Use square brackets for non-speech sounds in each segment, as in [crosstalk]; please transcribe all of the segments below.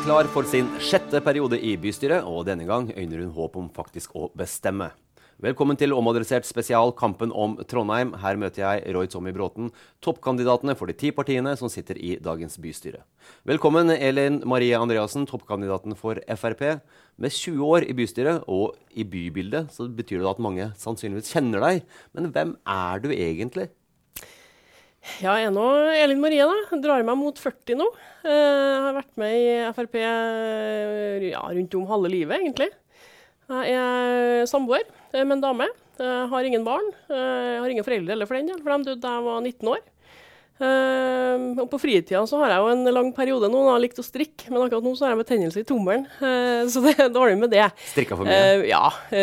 er klar for sin sjette periode i bystyret, og denne gang øyner hun håp om faktisk å bestemme. Velkommen til omadressert spesial Kampen om Trondheim. Her møter jeg Roy Tommy Bråten, toppkandidatene for de ti partiene som sitter i dagens bystyre. Velkommen Elin Marie Andreassen, toppkandidaten for Frp. Med 20 år i bystyret og i bybildet så betyr det at mange sannsynligvis kjenner deg. Men hvem er du egentlig? Ja, jeg er nå Elin Marie, da. Drar meg mot 40 nå. Jeg har vært med i Frp ja, rundt om halve livet, egentlig. Jeg er samboer med en dame. Jeg har ingen barn. Jeg har ingen foreldre heller, for den del, for de døde da jeg var 19 år. Uh, og på fritida så har jeg jo en lang periode nå, jeg har likt å strikke, men akkurat nå så har jeg betennelse i tommelen, uh, så det er dårlig med det. Strikka for mye? Uh, ja,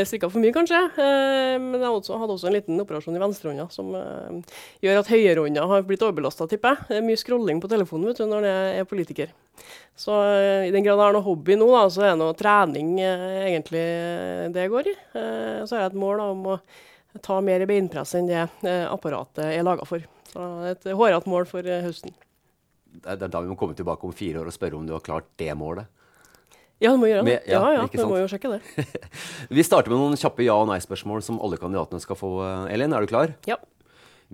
strikka for mye kanskje. men jeg også, hadde også en liten operasjon i venstrehånda som gjør at høyrehånda har blitt overbelasta, tipper jeg. Det er mye scrolling på telefonen vet du, når jeg er politiker. Så i den grad jeg har noe hobby nå, da, så er det noe trening egentlig det jeg går i. så har jeg et mål da, om å ta mer beinpress enn det apparatet er laga for. Så et hårete mål for eh, høsten. Det er da vi må komme tilbake om fire år og spørre om du har klart det målet. Ja, du må gjøre det. Med, ja, ja, ja vi må jo sjekke det. [laughs] vi starter med noen kjappe ja- og nei-spørsmål som alle kandidatene skal få. Elin, er du klar? Ja.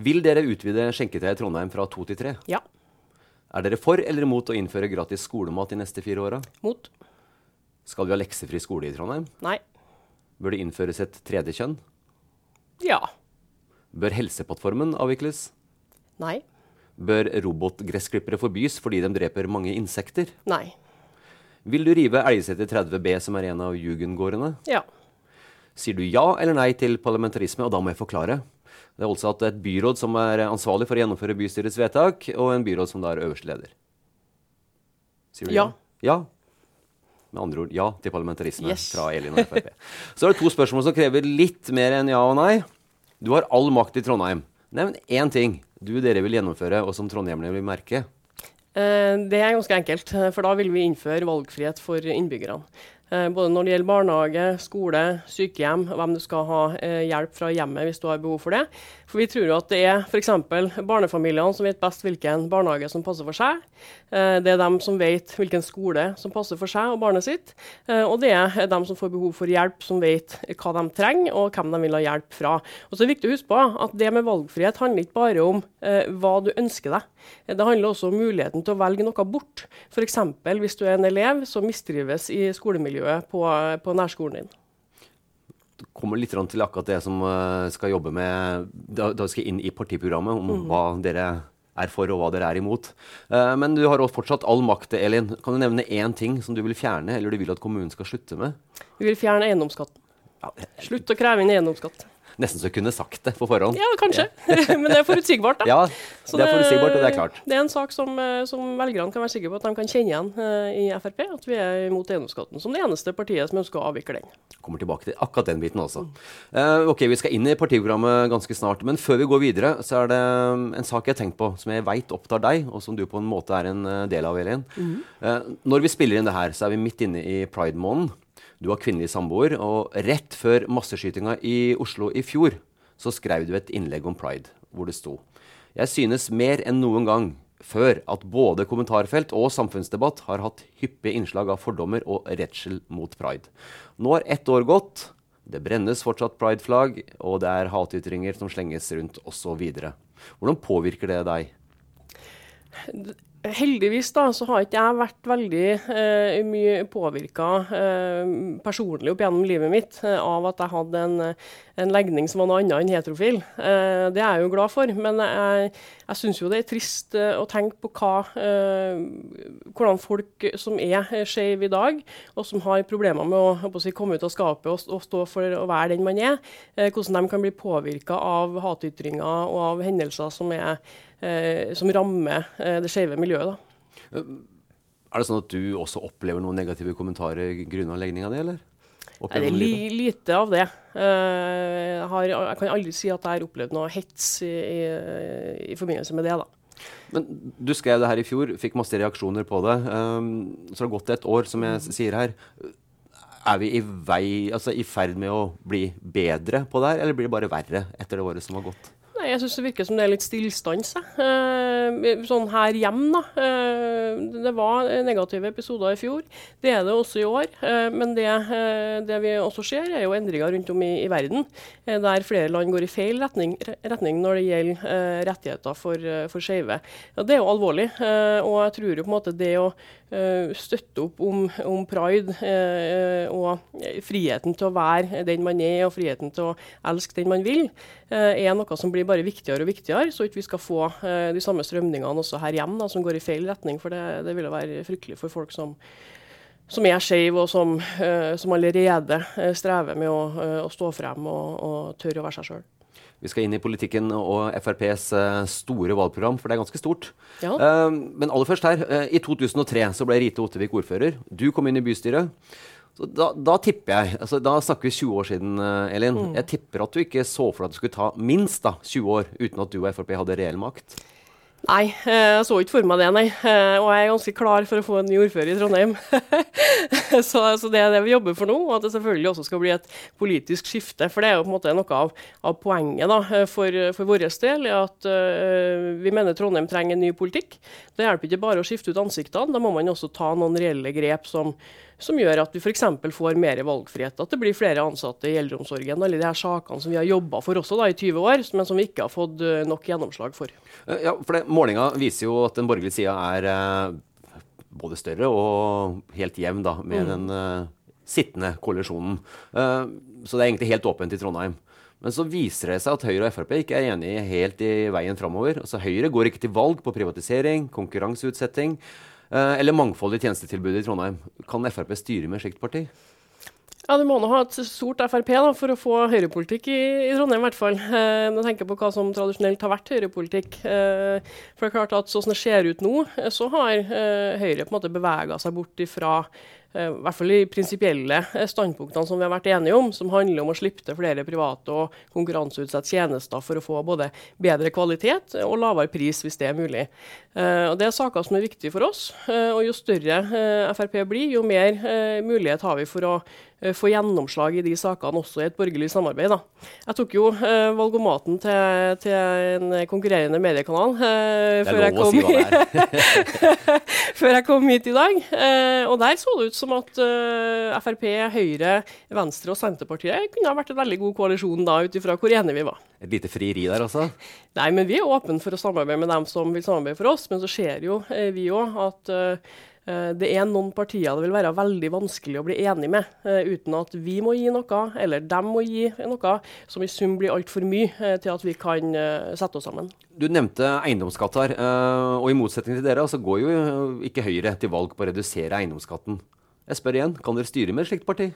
Vil dere utvide skjenketida i Trondheim fra to til tre? Ja. Er dere for eller mot å innføre gratis skolemat de neste fire åra? Mot. Skal vi ha leksefri skole i Trondheim? Nei. Bør det innføres et tredje kjønn? Ja. Bør Helseplattformen avvikles? Nei. Bør robotgressklippere forbys fordi de dreper mange insekter? Nei. Vil du rive Elgeseter 30B, som er en av jugendgårdene? Ja. Sier du ja eller nei til parlamentarisme? Og da må jeg forklare. Det er altså at et byråd som er ansvarlig for å gjennomføre bystyrets vedtak, og en byråd som da er øverste leder. Sier du ja? Ja. Med andre ord ja til parlamentarisme yes. fra Elin og Frp. [laughs] Så er det to spørsmål som krever litt mer enn ja og nei. Du har all makt i Trondheim. Nevn én ting du dere vil gjennomføre, og som trondhjemmerne vil merke. Det er ganske enkelt, for da vil vi innføre valgfrihet for innbyggerne. Eh, både når det gjelder barnehage, skole, sykehjem, hvem du skal ha eh, hjelp fra hjemmet hvis du har behov for det. For vi tror jo at det er f.eks. barnefamiliene som vet best hvilken barnehage som passer for seg. Eh, det er dem som vet hvilken skole som passer for seg og barnet sitt. Og det er dem som får behov for hjelp, som vet hva de trenger og hvem de vil ha hjelp fra. Og så er det viktig å huske på at det med valgfrihet handler ikke bare om hva du ønsker deg. Det handler også om muligheten til å velge noe bort. F.eks. hvis du er en elev som mistrives i skolemiljøet på, på nærskolen din. Kommer litt til akkurat det som uh, skal jobbe med Da, da skal inn i partiprogrammet, om mm. hva dere er for og hva dere er imot. Uh, men du har også fortsatt all makt, Elin. Kan du nevne én ting som du vil fjerne, eller du vil at kommunen skal slutte med? Vi vil fjerne eiendomsskatten. Ja. Slutt å kreve inn eiendomsskatt. Nesten så jeg kunne sagt det på forhånd. Ja, kanskje. [laughs] Men det er forutsigbart, da. Ja, Så det er forutsigbart, og det er klart. Det er en sak som, eh, som velgerne kan være sikre på at de kan kjenne igjen eh, i Frp. At vi er imot eiendomsskatten, som det eneste partiet som ønsker å avvikle den. Kommer tilbake til akkurat den biten også. Eh, ok, Vi skal inn i partiprogrammet ganske snart. Men før vi går videre, så er det um, en sak jeg har tenkt på, som jeg veit opptar deg, og som du på en måte er en del av, Elin. Eh, når vi spiller inn det her, så er vi midt inne i pride-måneden. Du har kvinnelig samboer, og rett før masseskytinga i Oslo i fjor, så skrev du et innlegg om pride, hvor det sto Jeg synes mer enn noen gang før at både kommentarfelt og samfunnsdebatt har hatt hyppige innslag av fordommer og redsel mot pride. Nå har ett år gått. Det brennes fortsatt prideflagg, og det er hatytringer som slenges rundt osv. Hvordan påvirker det deg? Heldigvis da, så har ikke jeg vært veldig eh, mye påvirka eh, personlig opp gjennom livet mitt eh, av at jeg hadde en, en, legning som var noe annet enn heterofil. Eh, det er jeg jo glad for, men jeg, jeg syns jo det er trist eh, å tenke på hva, eh, hvordan folk som er skeive i dag, og som har problemer med å, å si, komme ut av skapet og, og, stå for å være den man er, hvordan de kan bli påvirka av hatytringer og av hendelser som er som rammer eh, det skeive miljøet. Da. Er det sånn at du også opplever noen negative kommentarer grunnet legninga di, eller? Nei, det er li lite av det. Uh, jeg, har, jeg, kan aldri si at jeg har opplevd noe hets i, i, i, forbindelse med det. da. Men Du skrev det her i fjor, fikk masse reaksjoner på det. Um, så det har gått et år, som jeg sier her. Er vi i, vei, altså i ferd med å bli bedre på det her, eller blir det bare verre etter det året som har gått? Jeg syns det virker som det er litt stillstans. Eh, sånn her hjemme, da. Eh, det var negative episoder i fjor. Det er det også i år. Eh, men det, det, vi også ser, er jo endringer rundt om i, i verden. Der flere land går i feil retning, retning når det gjelder rettigheter for, for skeive. Det er jo alvorlig. og jeg tror jo på en måte det å støtte opp om, om pride og friheten til å være den man er, og friheten til å elske den man vil, er noe som blir bare viktigere og viktigere, så ikke vi skal få uh, de samme strømningene også her hjemme, da, som går i feil retning. For det, det ville være fryktelig for folk som, som er skeive, og som, uh, som, allerede uh, strever med å, å, stå frem og, og tørre å være seg sjøl. Vi skal inn i politikken og FrPs store valgprogram, for det er ganske stort. Ja. men aller først her. I 2003 så ble Rite Ottevik ordfører. Du kom inn i bystyret. Så da, da, tipper jeg altså Da snakker vi 20 år siden, eh, Elin. Mm. Jeg tipper at du ikke så for deg at det skulle ta minst da, 20 år uten at du og Frp hadde reell makt? Nei, eh, jeg så ikke for meg det, nei. Eh, og jeg er ganske klar for å få en ny ordfører i Trondheim. [laughs] så, så, det er det vi jobber for nå, og at det selvfølgelig også skal bli et politisk skifte. For det er jo på en måte noe av, av poenget da, for, for vår del, at uh, vi mener Trondheim trenger en ny politikk. Det hjelper ikke bare å skifte ut ansiktene, da må man også ta noen reelle grep som som gjør at vi f.eks. får mer valgfrihet. At det blir flere ansatte i eldreomsorgen. Alle de her sakene som vi har jobba for også da, i 20 år, men som vi ikke har fått eh, nok gjennomslag for. Eh, ja, for det, Målinga viser jo at den borgerlige sida er eh, både større og helt jevn da, med mm. den eh, sittende koalisjonen. Eh, så det er egentlig helt åpent i Trondheim. Men så viser det seg at Høyre og Frp ikke er enige helt i veien framover. Altså, Høyre går ikke til valg på privatisering, konkurranseutsetting. Eh, eller mangfold i tjenestetilbudet i Trondheim. Kan Frp styre med et slikt parti? Ja, Du må nå ha et stort Frp da, for å få høyrepolitikk i, i Trondheim, i hvert fall. Eh, når jeg tenker på hva som tradisjonelt har vært høyrepolitikk. Eh, for det er klart at Sånn det ser ut nå, eh, så har eh, Høyre på en måte bevega seg bort ifra i hvert fall de prinsipielle eh, standpunktene som vi har vært enige om, som handler om å slippe til flere private og konkurranseutsette tjenester for å få både bedre kvalitet og lavere pris, hvis det er mulig. Eh, og Det er saker som er viktige for oss. og Jo større Frp blir, jo mer mulighet har vi for å Eh, få gjennomslag i de sakene også i et borgerlig samarbeid. Da. Jeg tok jo eh, valgomaten til, til, en konkurrerende mediekanal eh, før, jeg kom, si [laughs] før jeg kom hit i dag. Eh, og der så det ut som at eh, Frp, Høyre, Venstre og Senterpartiet kunne ha vært en veldig god koalisjon da, ut ifra hvor enige vi var. Et lite frieri der også? Nei, men vi er åpne for å samarbeide med dem som vil samarbeide for oss. Men så ser jo eh, vi òg at Eh, det er noen partier det vil være veldig vanskelig å bli enig med, eh, uten at vi må gi noe, eller dem må gi noe, som i sum blir altfor mye eh, til at vi kan sette oss sammen. Du nevnte eiendomsskatt her, og i motsetning til dere så går jo ikke Høyre til valg på å redusere eiendomsskatten. Jeg spør igjen, kan dere styre med et slikt parti?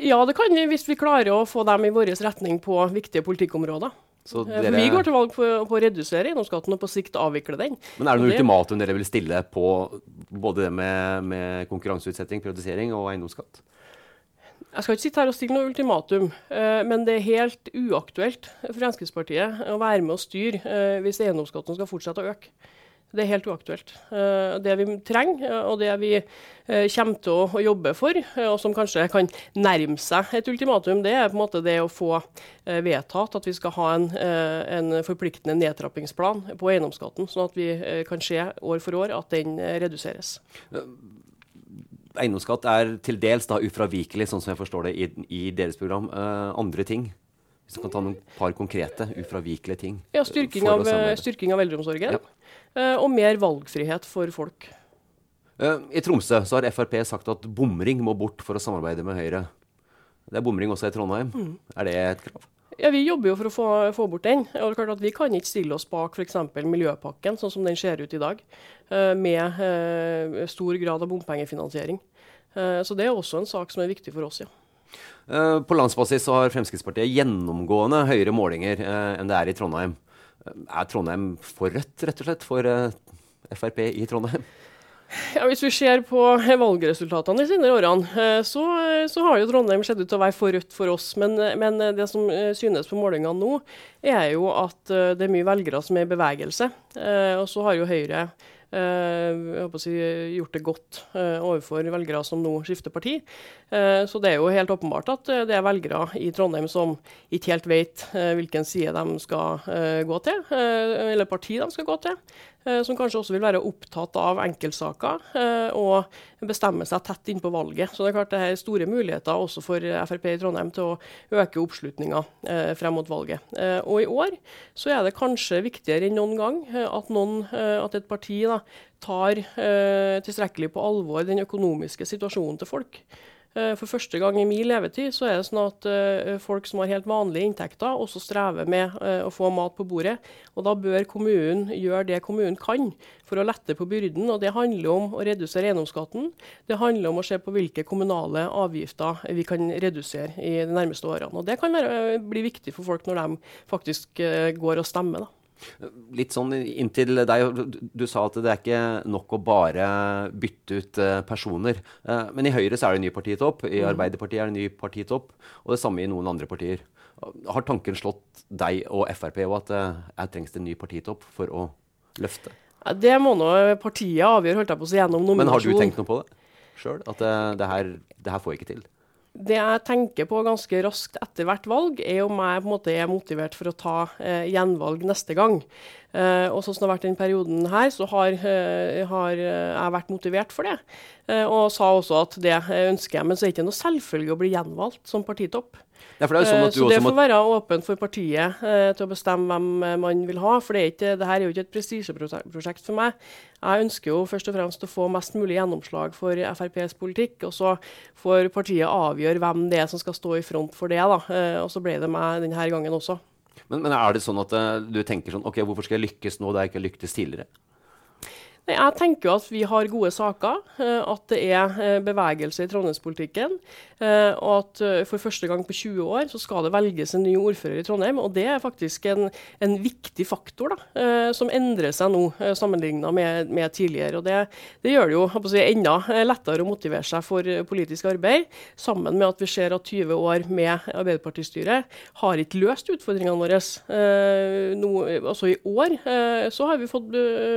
Ja, det kan vi hvis vi klarer å få dem i vår retning på viktige politikkområder. Så Eh, dere, vi går til valg på, på å redusere eiendomsskatten og på sikt avvikle den. men er det noe det- ultimatum dere vil stille på både det med, med konkurranseutsetting, privatisering og eiendomsskatt? Jeg skal ikke sitte her og stille noe ultimatum, eh, men det er helt uaktuelt for Fremskrittspartiet å være med og styre eh, hvis eiendomsskatten skal fortsette å øke. Det er helt uaktuelt. Eh, det vi trenger, eh, og det vi eh, kommer til å, jobbe for, og som kanskje kan nærme seg et ultimatum, det er på en måte det å få vedtatt at vi skal ha en, en forpliktende nedtrappingsplan på eiendomsskatten, sånn at vi kan se år for år at den reduseres. Eiendomsskatt er til dels da ufravikelig, sånn som jeg forstår det i, i deres program. Andre ting? Hvis du kan ta noen par konkrete ufravikelige ting? Ja, styrking av, styrking av eldreomsorgen. Ja. Eh, Og mer valgfrihet for folk. Eh, I Tromsø så har Frp sagt at bomring må bort for å samarbeide med Høyre. Det er bomring også i Trondheim. Mm. Er det et krav? Ja, Vi jobber jo for å få, få bort den. Og det er klart at Vi kan ikke stille oss bak f.eks. Miljøpakken, sånn som den ser ut i dag, eh, med eh, stor grad av bompengefinansiering. Eh, Så det er også en sak som er viktig for oss, ja. På landsbasis så har Fremskrittspartiet gjennomgående høyere målinger enn det er i Trondheim. Eh, Er Trondheim for rødt, rett og slett, for eh, Frp i Trondheim? Ja, Hvis vi ser på valgresultatene de senere årene, eh, så, så har jo Trondheim sett ut til å være for rødt for oss. Men, men det som eh, synes på målingene nå, er jo at eh, det er mye velgere som er i bevegelse. Eh, Og så har jo Høyre eh, si, gjort det godt eh, overfor velgere som nå skifter parti. Eh, Så det er jo helt åpenbart at det er velgere i Trondheim som ikke helt vet hvilken side de skal gå til, eller parti de skal gå til. Eh, Som kanskje også vil være opptatt av enkeltsaker eh, og bestemme seg tett innpå valget. Så det er klart det er store muligheter også for Frp i Trondheim til å øke oppslutninga eh, frem mot valget. Og i år så er det kanskje viktigere enn noen gang at, noen, at et parti da, tar tilstrekkelig på alvor den økonomiske situasjonen til folk. Eh, For første gang i min levetid så er det sånn at eh, folk som har helt vanlige inntekter, også strever med eh, å få mat på bordet. Og da bør kommunen gjøre det kommunen kan for å lette på byrden. Og det handler om å redusere eiendomsskatten. Det handler om å se på hvilke kommunale avgifter vi kan redusere i de nærmeste årene. Og det kan være, bli viktig for folk når de faktisk går og stemmer. da. Litt sånn inntil deg, du, sa at det er ikke nok å bare bytte ut eh, personer. Eh, men i Høyre så er det ny partitopp, i Arbeiderpartiet er det ny partitopp, og det samme i noen andre partier. Har tanken slått deg og Frp òg at eh, her trengs det en ny partitopp for å løfte? Ja, Det må nå partiet avgjøre holdt jeg på å si, gjennom Men har du tenkt noe på det sjøl? At det, det, her, det her får jeg ikke til? Det jeg tenker på ganske raskt etter hvert valg, er om jeg på en måte er motivert for å ta eh, gjenvalg neste gang. Eh, og sånn som det har vært den perioden her, så har, eh, har eh, jeg vært motivert for det. Eh, og sa også at det eh, ønsker jeg, men så er det ikke noe selvfølge å bli gjenvalgt som partitopp. Ja, sånn Eh, Så det også må får være åpent for partiet eh, til å bestemme hvem eh, man vil ha. For det, er ikke, det her er jo ikke et prestisjeprosjekt for meg. Jeg ønsker jo først og fremst å få mest mulig gjennomslag for FrPs politikk. Og så får partiet avgjøre hvem det er som skal stå i front for det. da. Eh, og så ble det meg denne gangen også. men, men er det sånn at eh, du tenker sånn OK, hvorfor skal jeg lykkes nå der jeg ikke har lyktes tidligere? Jeg tenker at vi har gode saker, eh, at det er eh, bevegelse i Trondheimspolitikken. eh, Og at for første gang på 20 år så skal det velges en ny ordfører i Trondheim. Og det er faktisk en, en viktig faktor da, som endrer seg nå sammenlignet med, med tidligere. Og det, det gjør det jo si, enda lettere å motivere seg for politisk arbeid, sammen med at vi ser at 20 år med Arbeiderpartistyre har ikke løst utfordringene våre. Nå, altså I år så har vi fått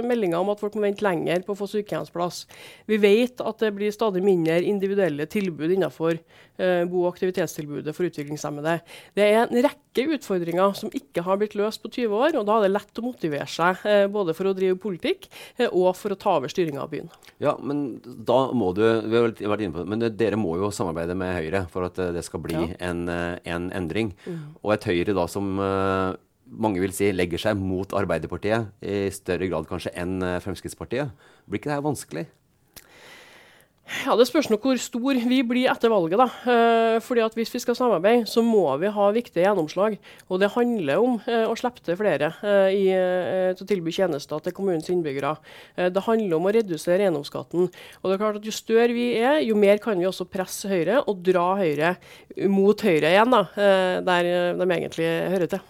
meldinger om at folk må vente lenger på å få sykehjemsplass. Vi vet at det blir stadig mindre individuelle tilbud innenfor eh, bo- og aktivitetstilbudet for utviklingshemmede. Det er en rekke utfordringer som ikke har blitt løst på 20 år, og da er det lett å motivere seg eh, både for å drive politikk eh, og for å ta over styringa av byen. Ja, men da må du Vi har vært inne på det, men dere må jo samarbeide med Høyre for at eh, det skal bli Ja. en, eh, en endring. Og et Høyre da som eh, mange vil si legger seg mot Arbeiderpartiet i større grad kanskje enn eh, Fremskrittspartiet. Blir ikke det her vanskelig? Ja, Det spørs nok hvor stor vi blir etter valget. da. Eh, fordi at Hvis vi skal samarbeide, så må vi ha viktige gjennomslag. Og det handler om eh, å slippe til flere i, til å tilby tjenester til kommunens innbyggere. Det handler om å redusere eiendomsskatten. Og det er klart at Jo større vi er, jo mer kan vi også presse Høyre og dra Høyre mot Høyre igjen, da, der de egentlig hører til.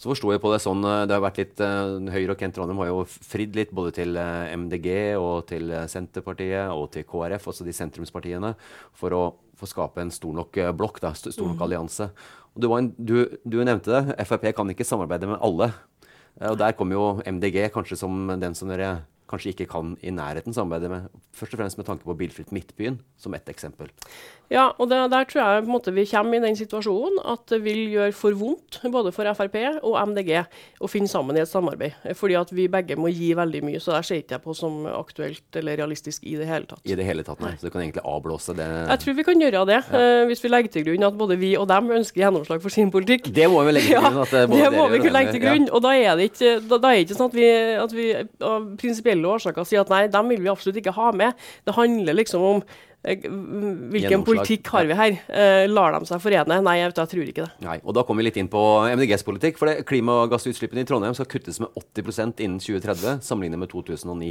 Så forsto jeg på det sånn eh, Det har vært litt uh, Høyre og Kent Trondheim har jo fridd litt både til uh, MDG og til Senterpartiet og til KrF, også de sentrumspartiene, for å få skape en stor nok blokk, da, stor nok allianse. Og du, en, du, du, nevnte det. Frp kan ikke samarbeide med alle. og der kommer jo MDG kanskje som den som dere kanskje ikke kan i nærheten samarbeide med. Først og fremst med tanke på Bilfritt Midtbyen, som ett eksempel. Ja, og det, der tror jeg måte, vi kommer i den situasjonen at det vil gjøre for vondt både for Frp og MDG å finne sammen i et samarbeid. Fordi at vi begge må gi veldig mye. Så der ser ikke jeg på som aktuelt eller realistisk i det hele tatt. I det hele tatt, nei. Så du kan egentlig avblåse det? Jeg tror vi kan gjøre det, ja. uh, hvis vi legger til grunn at både vi og dem ønsker gjennomslag for sin politikk. Det må vi legge til grunn. At, både det må vi kunne legge til grunn. Ja. Og da er det ikke, da, da er det ikke sånn at vi, at vi av prinsipielle årsaker sier at nei, dem vil vi absolutt ikke ha med. Det handler liksom om Eh, hvilken politikk har vi her? Uh, lar de seg forene? Nei, jeg, vet, jeg tror ikke det. Nei, og Da kommer vi litt inn på MDGs politikk. for det, Klimagassutslippene i Trondheim skal kuttes med 80% innen 2030 sammenlignet med 2009.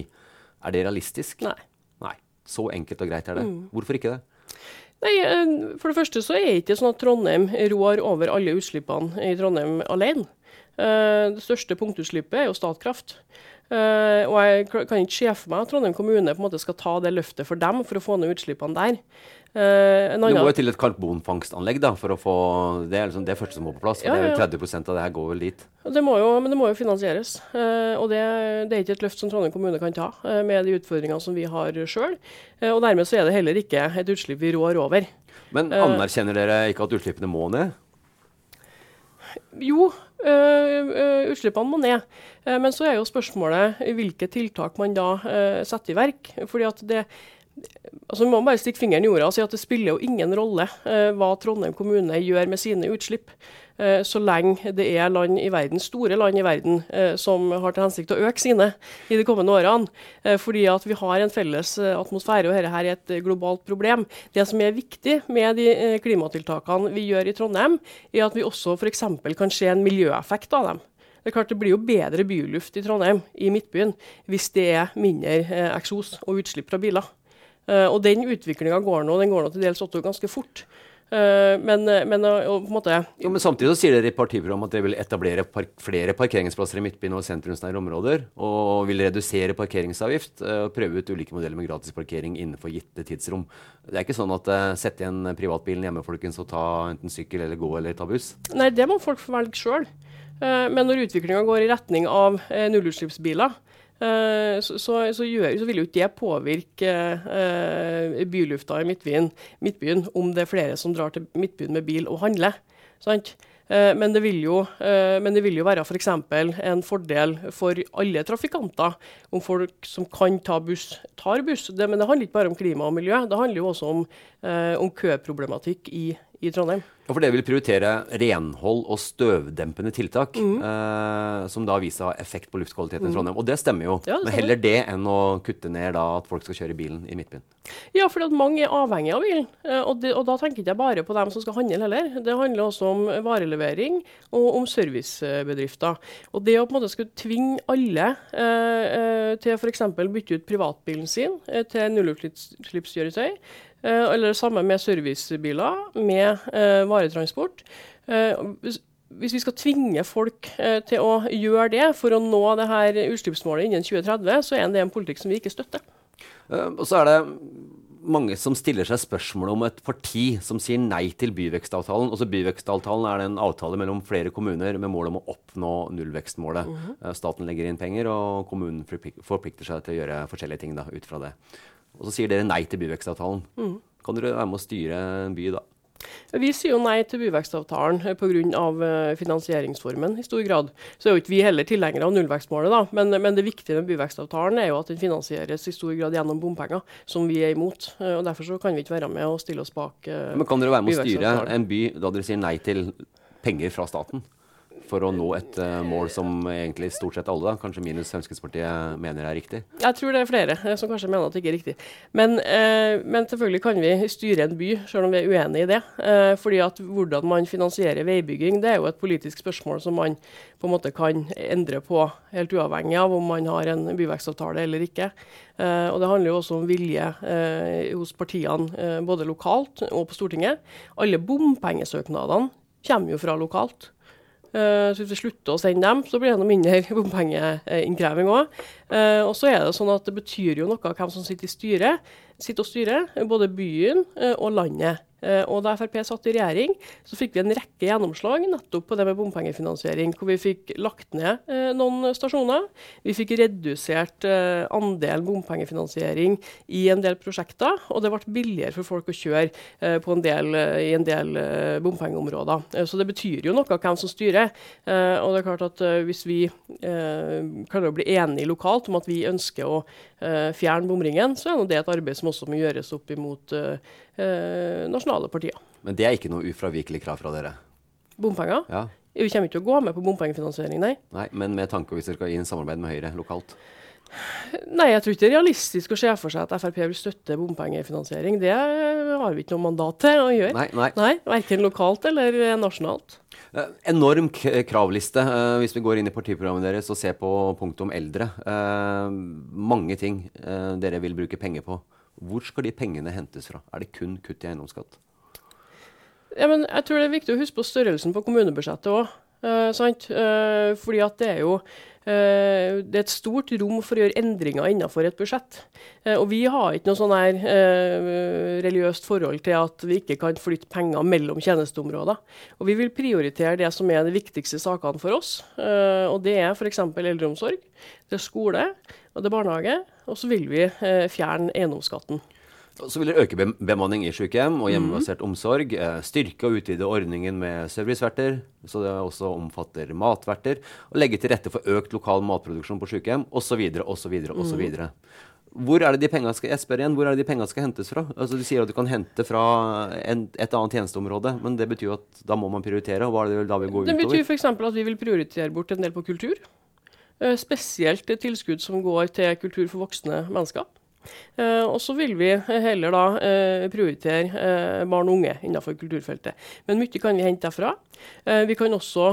Er det realistisk? Nei. Nei. Så enkelt og greit er det. Mm. Hvorfor ikke det? Nei, eh, For det første så er det ikke sånn at Trondheim rår over alle utslippene i Trondheim alene. Det største punktutslippet er jo Statkraft. Uh, og jeg kan ikke se for meg at Trondheim kommune på en måte skal ta det løftet for dem for å få ned utslippene der. Uh, det må jo til et karbonfangstanlegg da, for å få Det er liksom det første som må på plass. for ja, det er jo 30% av det her går vel dit. Det må jo, men det må jo finansieres. Uh, og det, det, er ikke et løft som Trondheim kommune kan ta med de utfordringene som vi har sjøl. og dermed så er det heller ikke et utslipp vi rår over. Men anerkjenner dere ikke at utslippene må ned? Jo, øh, utslippene må ned. Uh, men så er jo spørsmålet hvilke tiltak man da uh, setter i verk. Fordi at det, altså Man må bare stikke fingeren i jorda og si at det spiller jo ingen rolle hva Trondheim kommune gjør med sine utslipp. Eh, så lenge det er land i verden, store land i verden eh, som har til hensikt å øke sine i de kommende årene. Eh, fordi at vi har en felles atmosfære, og dette er et globalt problem. Det som er viktig med de klimatiltakene vi gjør i Trondheim, er at vi også f.eks. kan se en miljøeffekt av dem. Det er klart det blir jo bedre byluft i Trondheim, i Midtbyen, hvis det er mindre eh, eksos og utslipp fra biler. Eh, og Den utviklinga går nå, den går nå til dels også ganske fort. Uh, men, eh, men, måte jo, men Samtidig så sier dere i partiprogrammet at dere vil etablere park flere parkeringsplasser i midtbyen og sentrumsnære områder. Og vil redusere parkeringsavgift og prøve ut ulike modeller med gratis parkering innenfor gitte tidsrom. Det er ikke sånn at sette igjen privatbilen hjemme folkens, og ta enten sykkel eller gå eller ta buss? Nei, det må folk få velge sjøl. men når utviklinga går i retning av nullutslippsbiler, Eh, så, så, så, gjør, så, vil jo ikke det påvirke uh, bylufta i Midtbyen, Midtbyen, om det er flere som drar til Midtbyen med bil og handler. Sant? Uh, men, det jo, uh, men, det vil jo, være f.eks. For en fordel for alle trafikanter om folk som kan ta buss, tar buss. Det, men det handler ikke bare om klima og miljø, det handler jo også om, om køproblematikk i, i Trondheim. Ja, For dere vil prioritere renhold og støvdempende tiltak, mm. eh, som da viser effekt på luftkvaliteten mm. i Trondheim. Og det stemmer jo. Ja, det Men heller det enn å kutte ned da, at folk skal kjøre bilen i Midtbyen. Ja, for mange er avhengig av bilen. Eh, og, det, og, da tenker jeg ikke bare på dem som skal handle heller. Det handler også om varelevering og om servicebedrifter. Og det å på en måte skulle tvinge alle eh, eh til f.eks. bytte ut privatbilen sin eh, til nullutslippskjøretøy, eller det samme med servicebiler, med eh, varetransport. Eh, hvis vi skal tvinge folk til å gjøre det for å nå det her utslippsmålet innen 2030, så er det en politikk som vi ikke støtter. og så er det mange som stiller seg spørsmål om et parti som sier nei til byvekstavtalen. Også Byvekstavtalen er en avtale mellom flere kommuner med mål om å oppnå nullvekstmålet. Mm -hmm. Staten legger inn penger, og kommunen forplikter seg til å gjøre forskjellige ting da, ut fra det. Og så sier dere nei til byvekstavtalen. Mm. Kan dere være med å styre en by da? Vi sier jo nei til byvekstavtalen eh, pga. Eh, finansieringsformen i stor grad. Så er jo ikke vi heller tilhengere av nullvekstmålet, da. Men, men, det viktige med byvekstavtalen er jo at den finansieres i stor grad gjennom bompenger, som vi er imot. Eh, og Derfor så kan vi ikke være med og stille oss bak byvekstavtalen. Men Kan dere være med å styre en by da dere sier nei til penger fra staten? For å nå et uh, mål som egentlig stort sett alle, da, kanskje minus Fremskrittspartiet, mener er riktig? Jeg tror det er flere eh, som kanskje mener at det ikke er riktig. Men, uh, men selvfølgelig kan vi styre en by, selv om vi er uenig i det. Uh, fordi at hvordan man finansierer veibygging, det er jo et politisk spørsmål som man på en måte kan endre på, helt uavhengig av om man har en byvekstavtale eller ikke. og Det handler jo også om vilje hos partiene, både lokalt og på Stortinget. Alle bompengesøknadene kommer jo fra lokalt. Uh, så hvis vi slutter å sende dem, så blir det noe mindre [laughs] bompengeinnkreving òg. Uh, og så er det sånn at det betyr jo noe hvem som sitter i styret, sitter og styrer, både byen uh, og landet. Eh, og da Frp satt i regjering, så fikk vi en rekke gjennomslag nettopp på det med bompengefinansiering. Hvor vi fikk lagt ned eh, noen stasjoner. Vi fikk redusert eh, andelen bompengefinansiering i en del prosjekter. Og det ble billigere for folk å kjøre en del, i en del bompengeområder. Så det betyr jo noe hvem som styrer. Og det er klart at hvis vi klarer å bli enige lokalt om at vi ønsker å fjerne bomringen, så er det et arbeid som også må gjøres opp imot eh, nasjonale partier. Men det er ikke noe ufravikelig krav fra dere? Bompenger? Ja. Vi kommer ikke til å gå med på bompengefinansiering, nei. nei. Men med tanke hvis dere skal inn samarbeid med Høyre lokalt? Nei, jeg tror ikke det er realistisk å se for seg at Frp vil støtte bompengefinansiering. Det har vi ikke noe mandat til å gjøre. Nei, nei. nei Verken lokalt eller nasjonalt. Eh, enorm kravliste eh, hvis vi går inn i partiprogrammet deres og ser på punktet om eldre. Eh, mange ting eh, dere vil bruke penger på. Hvor skal de pengene hentes fra? Er det kun kutt i eiendomsskatt? Ja, men jeg tror det er viktig å huske på størrelsen på kommunebudsjettet òg. Uh, fordi at det er jo det er et stort rom for å gjøre endringer innenfor et budsjett. og vi har ikke noe sånn her religiøst forhold til at vi ikke kan flytte penger mellom tjenesteområder. Og vi vil prioritere det som er de viktigste sakene for oss. og det er f.eks. eldreomsorg, det er skole og det er barnehage. Og så vil vi fjerne eiendomsskatten. Så vil dere øke bemanning i sykehjem og hjemmebasert mm. omsorg. Eh, styrke og utvide ordningen med serviceverter, så det også omfatter matverter. Og legge til rette for økt lokal matproduksjon på sykehjem osv. osv. osv. Hvor er det de pengene skal, jeg spør igjen, hvor er det de pengene skal hentes fra? Altså, Du sier at du kan hente fra en, et annet tjenesteområde, men det betyr jo at da må man prioritere. og hva er Det da vil gå utover? Det betyr f.eks. at vi vil prioritere bort en del på kultur. Eh, spesielt tilskudd som går til kultur for voksne mennesker. Uh, og så vil vi heller da uh, prioritere uh, barn og unge innenfor kulturfeltet. Men mye kan vi hente derfra. vi kan også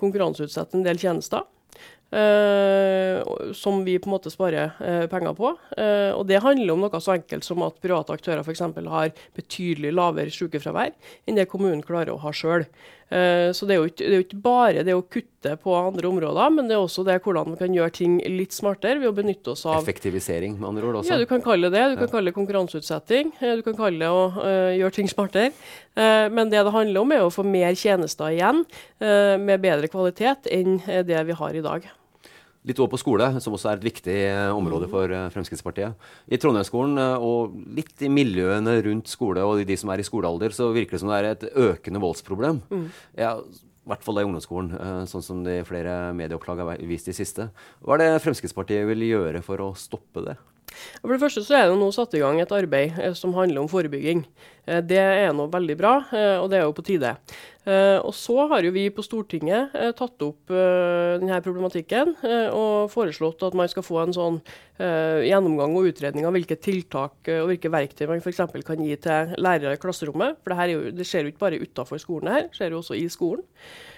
konkurranseutsette en del tjenester. Som vi på en måte sparer penger på. og Det handler om noe så enkelt som at private aktører f.eks. har betydelig lavere sykefravær enn det kommunen klarer å ha sjøl. Eh, så det er, ikke, det er, jo ikke, bare det å kutte på andre områder, men det er også det hvordan vi kan gjøre ting litt smartere ved å benytte oss av Effektivisering, med andre ord også? Ja, du kan kalle det det. Du kan kalle det konkurranseutsetting. Eh, du kan kalle det å uh, gjøre ting smartere. Uh, men det det handler om, er å få mer tjenester igjen med bedre kvalitet enn det vi har i dag. Litt over på skole, som også er et viktig eh, område for eh, Fremskrittspartiet. I Trondheimsskolen eh, og litt i miljøene rundt skole og de som er i skolealder, så virker det som det er et økende voldsproblem. Mm. Ja, i hvert fall i ungdomsskolen, sånn som de flere medieoppslag har vist i siste. Hva er det Fremskrittspartiet vil gjøre for å stoppe det? For det første så er det nå satt i gang et arbeid som handler om forebygging. Eh, det er nå veldig bra, eh, og det er jo på tide. Og så har jo vi på Stortinget tatt opp denne problematikken og foreslått at man skal få en sånn gjennomgang og utredning av hvilke tiltak og hvilke verktøy man f.eks. kan gi til lærere i klasserommet. For det, jo, det skjer jo ikke bare utafor skolen her, det skjer jo også i skolen.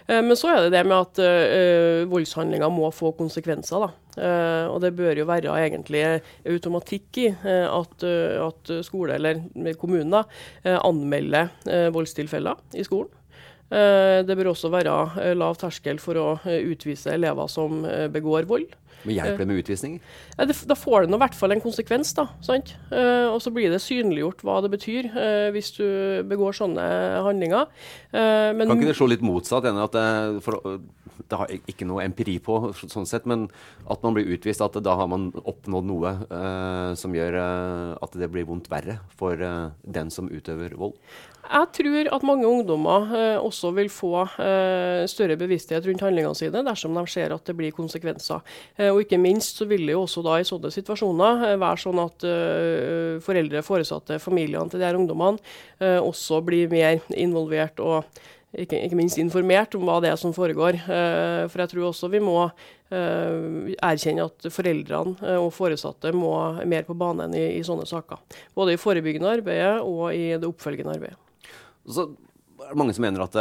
Eh, men så er det det med at voldshandlinger må få konsekvenser. Uh, og det bør jo være egentlig automatikk i uh, at, at, skole eller kommunen da, anmelder voldstilfeller i skolen. det bør også være lav terskel for å utvise elever som begår vold. Men hjelper det med utvisninger? Ja, det, da får det i hvert fall en konsekvens. da, sant? Uh, og så blir det synliggjort hva det betyr uh, hvis du begår sånne handlinger. Uh, men, kan ikke det slå litt motsatt? At det, for, det har ikke noe empiri på, sånn sett, men at man blir utvist, at da har man oppnådd noe som gjør at det blir vondt verre for den som utøver vold? Jeg tror at mange ungdommer eh, også vil få eh, større bevissthet rundt handlingene sine dersom de ser at det blir konsekvenser. Eh, og ikke minst så vil det jo også da i sånne situasjoner eh, være sånn at uh, foreldre, foresatte, familiene til de her ungdommene uh, også blir mer involvert og ikke, ikke, minst informert om hva det er som foregår. Uh, for jeg tror også vi må erkjenne at foreldrene og foresatte må mer på banen i, i, sånne saker. Både i forebyggende arbeidet og i det oppfølgende arbeidet. Så er det mange som mener at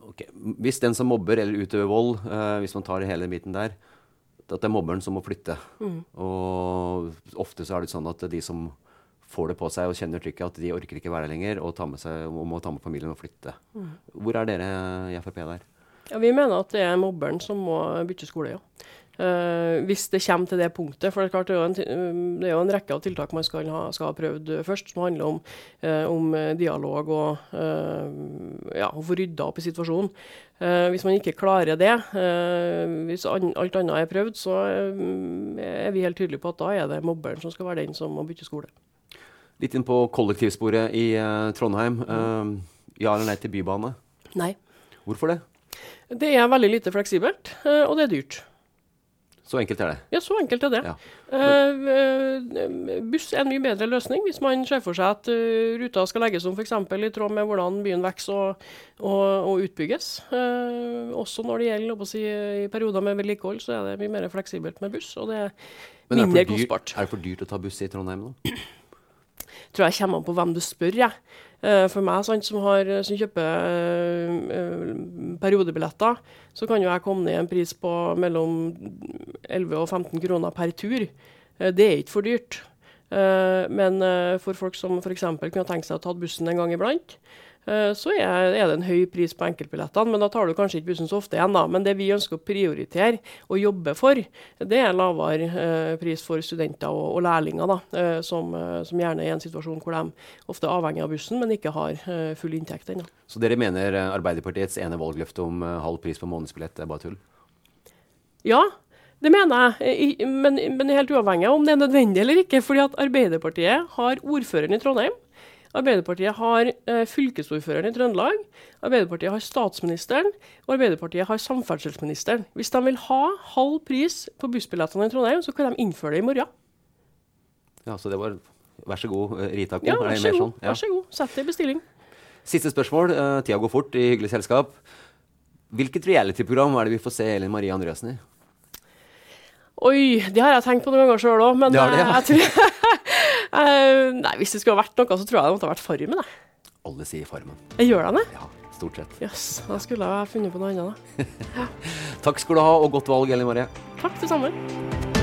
okay, hvis den som mobber eller utøver vold, hvis man tar hele biten der, at det er mobberen som må flytte. Mm. Og ofte så er det sånn at de som får det på seg og kjenner trykket, at de orker ikke være der lenger og, seg, og må ta med familien og flytte. Mm. Hvor er dere i Frp der? Ja, Vi mener at det er mobberen som må bytte skole, ja. Uh, hvis det kommer til det punktet. For det er, klart, det er, en, det er jo en, rekke av tiltak man skal ha, skal ha prøvd først, som handler om, uh, om dialog og uh, ja, å få rydda opp i situasjonen. Hvis man ikke klarer det, hvis an, alt annet er prøvd, så er vi helt tydelige på at da er det mobberen som skal være den som må bytte skole. Litt inn på kollektivsporet i Trondheim. Uh, ja eller nei til bybane? Nei. Hvorfor det? Det er veldig lite fleksibelt, og det er dyrt. Så enkelt er det? Ja, så enkelt er det. Ja. Uh, buss er en mye bedre løsning hvis man ser for seg at ruta skal legges om f.eks. i tråd med hvordan byen vokser og, og, og, utbygges. også når det gjelder si, i perioder med vedlikehold, så er det mye mer fleksibelt med buss. og det er mindre kostbart. Er det for dyrt å ta buss i Trondheim nå? tror jeg kommer an på hvem du spør. Jeg. Uh, for meg sant, som, har, som kjøper uh, periodebilletter, så kan jo jeg komme ned i en pris på mellom 11 og 15 kroner per tur. Det er ikke for dyrt. men for folk som f.eks. kunne tenkt seg å ta bussen en gang iblant, Eh, så er, det en høy pris på enkeltbillettene, men da tar du kanskje ikke bussen så ofte igjen. da. Men det vi ønsker å prioritere og jobbe for, det er lavere eh, pris for studenter og, og lærlinger, da, eh, som, som, gjerne er i en situasjon hvor de ofte er avhengig av bussen, men ikke har full inntekt ennå. Så dere mener Arbeiderpartiets ene valgløfte om halv pris på månedsbillett er bare tull? Ja, det mener jeg, men, men helt uavhengig av om det er nødvendig eller ikke. fordi at Arbeiderpartiet har ordføreren i Trondheim Arbeiderpartiet har eh, fylkesordføreren i Trøndelag, Arbeiderpartiet har statsministeren, og Arbeiderpartiet har samferdselsministeren. Hvis de vil ha halv pris på bussbillettene i Trondheim, så kan de innføre det i morgen. Ja, så det var Vær så god, Rita Rita Ja, vær så, god. Sånn? Ja. vær så god. Sett det i bestilling. Siste spørsmål. Uh, tida går fort i hyggelig selskap. Hvilket reality-program er det vi får se Elin Marie Andreassen i? Oi, det har jeg tenkt på noen ganger sjøl òg, men det det, ja. jeg tror [laughs] Uh, nei, Hvis det skulle ha vært noe, så tror jeg det måtte ha vært Farmen. Jeg. Alle sier Farmen. Jeg gjør det? Ja, stort sett. Jøss, yes, da skulle jeg ha funnet på noe annet. [laughs] Takk skal du ha, og godt valg, Elin Marie. Takk, det samme.